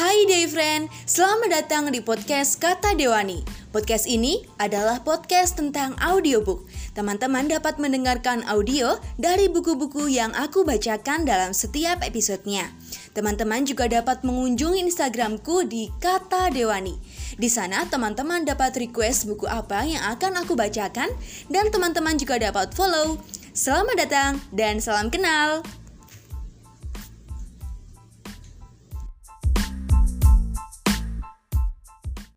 Hai day friend, selamat datang di podcast Kata Dewani. Podcast ini adalah podcast tentang audiobook. Teman-teman dapat mendengarkan audio dari buku-buku yang aku bacakan dalam setiap episodenya. Teman-teman juga dapat mengunjungi Instagramku di Kata Dewani. Di sana teman-teman dapat request buku apa yang akan aku bacakan dan teman-teman juga dapat follow. Selamat datang dan salam kenal.